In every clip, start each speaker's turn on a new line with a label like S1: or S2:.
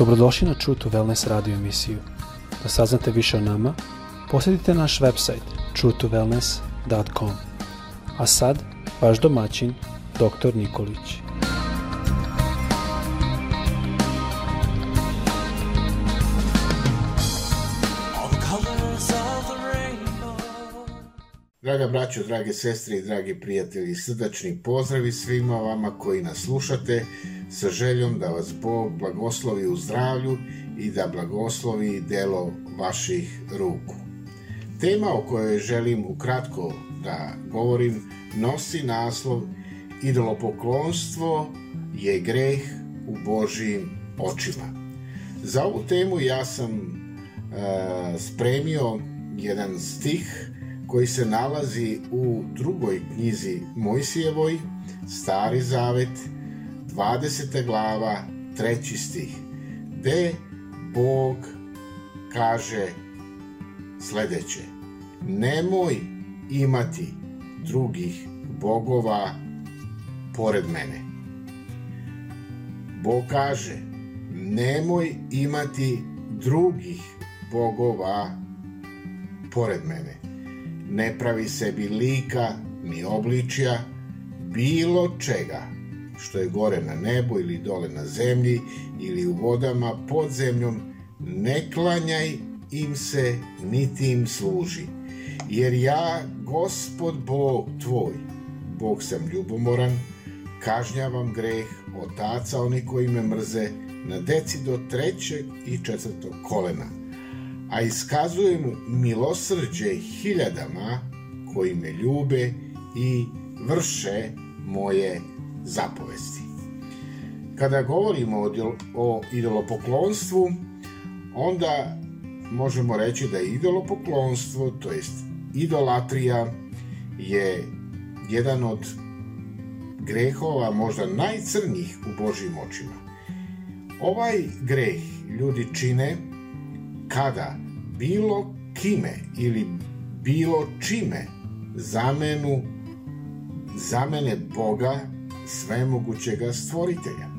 S1: Dobrodošli na True to Wellness radio emisiju. Da saznate više o nama, posjetite naš website truetowellness.com. A sad, vaš domaćin, dr. Nikolić.
S2: Draga braćo, drage sestre i dragi prijatelji, srdačni pozdravi svima vama koji nas slušate sa željom da vas Bog blagoslovi u zdravlju i da blagoslovi delo vaših ruku. Tema o kojoj želim ukratko da govorim nosi naslov Idolopoklonstvo je greh u Božijim očima. Za ovu temu ja sam e, spremio jedan stih koji se nalazi u drugoj knjizi Mojsijevoj, Stari Zavet, 20. glava, treći stih, gde Bog kaže sledeće. Nemoj imati drugih bogova pored mene. Bog kaže, nemoj imati drugih bogova pored mene ne pravi sebi lika ni obličja, bilo čega što je gore na nebu ili dole na zemlji ili u vodama pod zemljom, ne klanjaj im se niti im služi. Jer ja, gospod Bog tvoj, Bog sam ljubomoran, kažnjavam greh otaca oni koji me mrze na deci do trećeg i četvrtog kolena a iskazujem milosrđe hiljadama koji me ljube i vrše moje zapovesti. Kada govorimo o idolopoklonstvu, onda možemo reći da je idolopoklonstvo, to jest idolatrija, je jedan od grehova možda najcrnjih u Božjim očima. Ovaj greh ljudi čine kada bilo kime ili bilo čime zamenu zamene Boga svemogućega stvoritelja.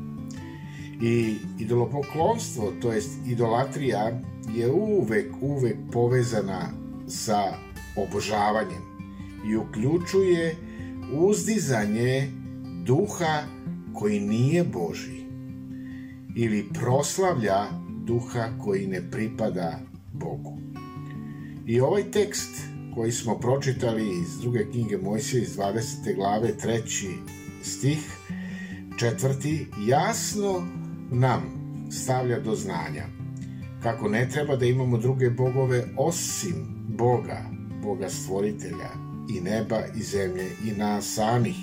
S2: I idolopoklonstvo, to jest idolatrija, je uvek, uvek povezana sa obožavanjem i uključuje uzdizanje duha koji nije Boži ili proslavlja duha koji ne pripada Bogu. I ovaj tekst koji smo pročitali iz druge knjige Mojsije iz 20. glave, treći stih, četvrti, jasno nam stavlja do znanja kako ne treba da imamo druge bogove osim Boga, Boga stvoritelja i neba i zemlje i nas samih.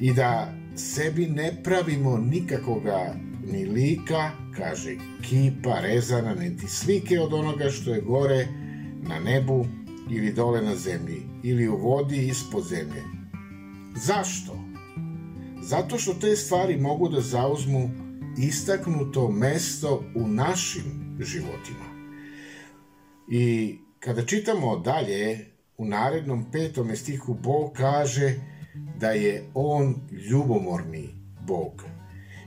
S2: I da sebi ne pravimo nikakoga ni lika, kaže kipa, rezana, niti slike od onoga što je gore na nebu ili dole na zemlji, ili u vodi ispod zemlje. Zašto? Zato što te stvari mogu da zauzmu istaknuto mesto u našim životima. I kada čitamo dalje, u narednom petom stihu Bog kaže da je On ljubomorni Bog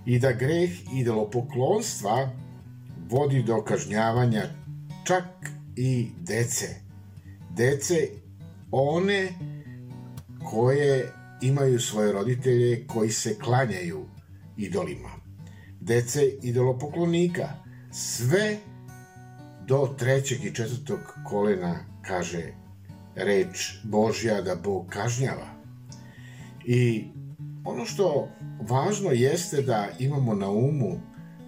S2: i da greh idolopoklonstva vodi do kažnjavanja čak i dece. Dece one koje imaju svoje roditelje koji se klanjaju idolima. Dece idolopoklonika. Sve do trećeg i četvrtog kolena kaže reč Božja da Bog kažnjava. I ono što važno jeste da imamo na umu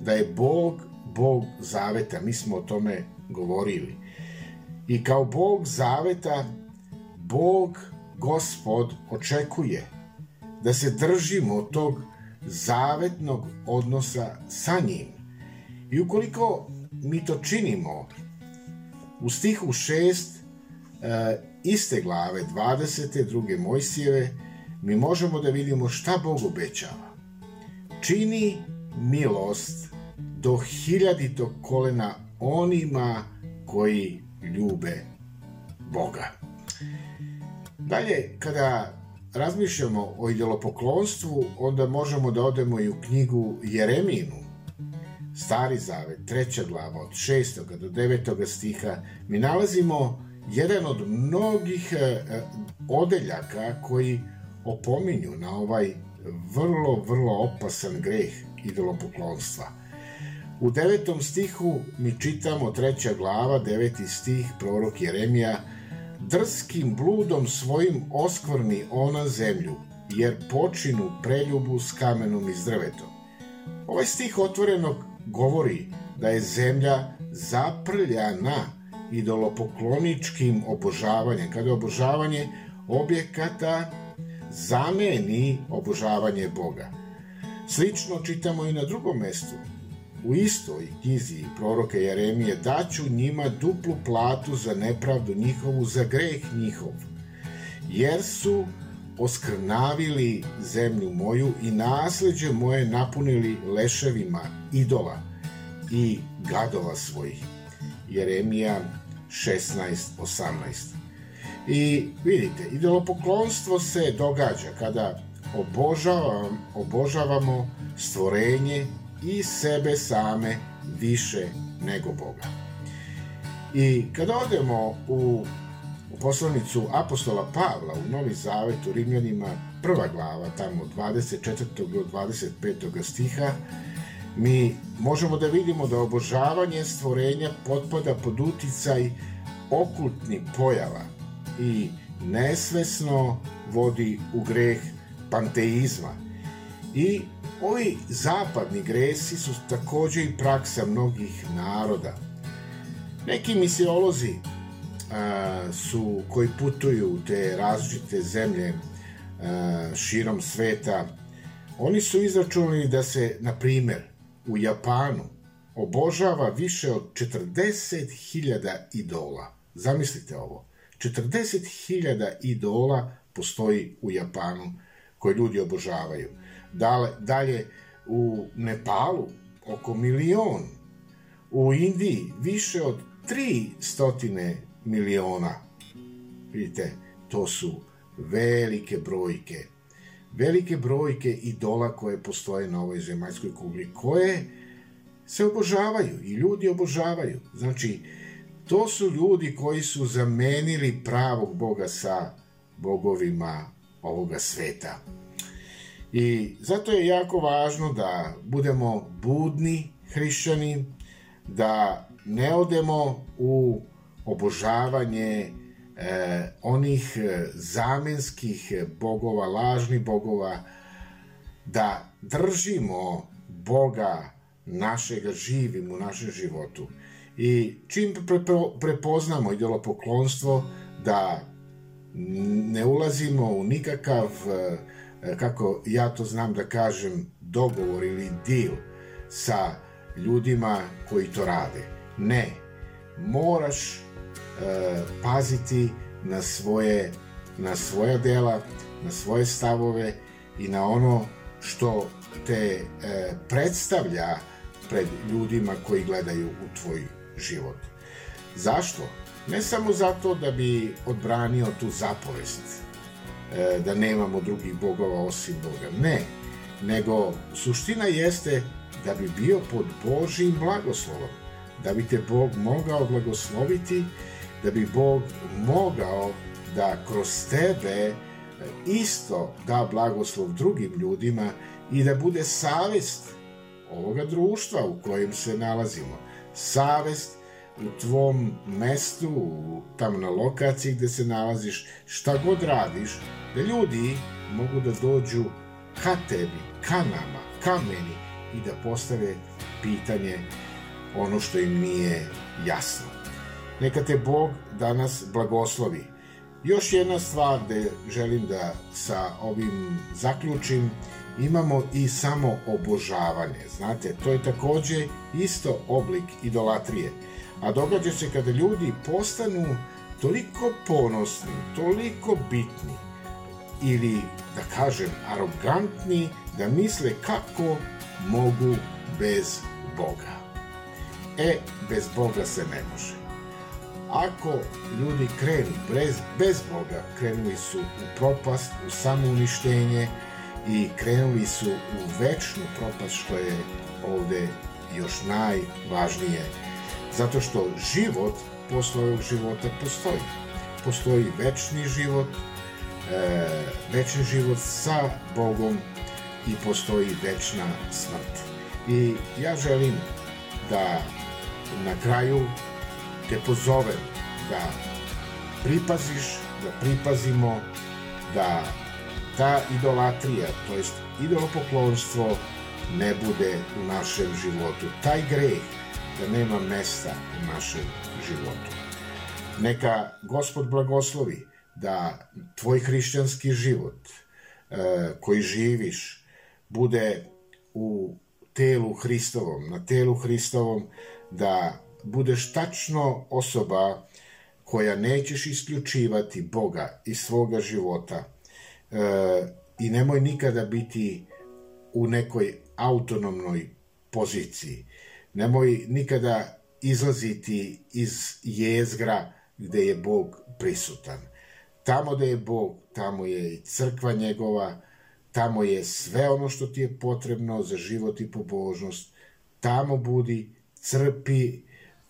S2: da je Bog Bog zaveta. Mi smo o tome govorili. I kao Bog zaveta, Bog Gospod očekuje da se držimo tog zavetnog odnosa sa njim. I ukoliko mi to činimo, u stihu 6 e, iste glave 22. Mojsijeve, mi možemo da vidimo šta Bog obećava. Čini milost do hiljaditog kolena onima koji ljube Boga. Dalje, kada razmišljamo o idolopoklonstvu, onda možemo da odemo i u knjigu Jereminu, Stari Zavet, treća glava, od 6. do 9. stiha, mi nalazimo jedan od mnogih e, odeljaka koji opominju na ovaj vrlo, vrlo opasan greh idolopoklonstva. U devetom stihu mi čitamo treća glava, deveti stih, prorok Jeremija, drskim bludom svojim oskvrni ona zemlju, jer počinu preljubu s kamenom i s drvetom. Ovaj stih otvoreno govori da je zemlja zaprljana idolopokloničkim obožavanjem, kada obožavanje objekata zameni obožavanje Boga. Slično čitamo i na drugom mestu. U istoj knjizi proroka Jeremije daću njima duplu platu za nepravdu njihovu, za greh njihov, jer su oskrnavili zemlju moju i nasleđe moje napunili leševima idola i gadova svojih. Jeremija 16.18 I vidite, idolopoklonstvo se događa kada obožavam, obožavamo stvorenje i sebe same više nego Boga. I kada odemo u, poslanicu apostola Pavla u Novi Zavet u Rimljanima, prva glava, tamo 24. do 25. stiha, mi možemo da vidimo da obožavanje stvorenja potpada pod uticaj okultni pojava i nesvesno vodi u greh panteizma. I ovi zapadni gresi su takođe i praksa mnogih naroda. Neki misiolozi a, su koji putuju u te različite zemlje a, širom sveta, oni su izračunali da se, na primer, u Japanu obožava više od 40.000 idola. Zamislite ovo. 40.000 idola postoji u Japanu koje ljudi obožavaju. Dalje, dalje u Nepalu oko milion. U Indiji više od 300 miliona. Vidite, to su velike brojke velike brojke idola koje postoje na ovoj zemaljskoj kugli, koje se obožavaju i ljudi obožavaju. Znači, to su ljudi koji su zamenili pravog Boga sa bogovima ovoga sveta. I zato je jako važno da budemo budni hrišćani, da ne odemo u obožavanje e, onih e, zamenskih bogova, lažnih bogova, da držimo Boga našega živim u našem životu. I čim prepoznamo idolopoklonstvo, da ne ulazimo u nikakav, e, kako ja to znam da kažem, dogovor ili deal sa ljudima koji to rade. Ne, moraš E, paziti na svoje, na svoja dela, na svoje stavove i na ono što te e, predstavlja pred ljudima koji gledaju u tvoj život. Zašto? Ne samo zato da bi odbranio tu zapovest, e, da nemamo drugih bogova osim Boga. Ne, nego suština jeste da bi bio pod Božijim blagoslovom, da bi te Bog mogao blagosloviti da bi Bog mogao da kroz tebe isto da blagoslov drugim ljudima i da bude savest ovoga društva u kojem se nalazimo. Savest u tvom mestu, tamo na lokaciji gde se nalaziš, šta god radiš, da ljudi mogu da dođu ka tebi, ka nama, ka meni i da postave pitanje ono što im nije jasno. Neka te Bog danas blagoslovi. Još jedna stvar da želim da sa ovim zaključim, imamo i samo obožavanje. Znate, to je takođe isto oblik idolatrije. A događa se kada ljudi postanu toliko ponosni, toliko bitni ili, da kažem, arogantni da misle kako mogu bez Boga. E, bez Boga se ne može. Ako ljudi krenu bez, bez Boga, krenuli su u propast, u samouništenje i krenuli su u večnu propast što je ovde još najvažnije, zato što život posle ovog života postoji. Postoji večni život, e, večni život sa Bogom i postoji večna smrt. I ja želim da na kraju te pozovem da pripaziš, da pripazimo da ta idolatrija, to jest idolopoklonstvo ne bude u našem životu. Taj greh da nema mesta u našem životu. Neka Gospod blagoslovi da tvoj hrišćanski život e, koji živiš bude u telu Hristovom, na telu Hristovom, da budeš tačno osoba koja nećeš isključivati Boga iz svoga života e, i nemoj nikada biti u nekoj autonomnoj poziciji. Nemoj nikada izlaziti iz jezgra gde je Bog prisutan. Tamo gde je Bog, tamo je i crkva njegova, tamo je sve ono što ti je potrebno za život i pobožnost. Tamo budi, crpi,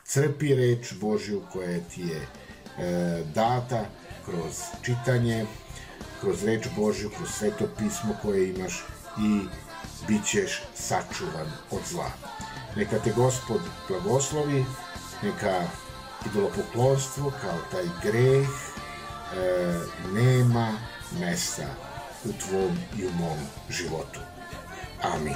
S2: crpi reč Božju koja ti je e, data kroz čitanje, kroz reč Božju, kroz sveto pismo koje imaš i bit ćeš sačuvan od zla. Neka te gospod blagoslovi, neka idolopoklonstvo kao taj greh e, nema mesta u tvom i u mom životu. Amin.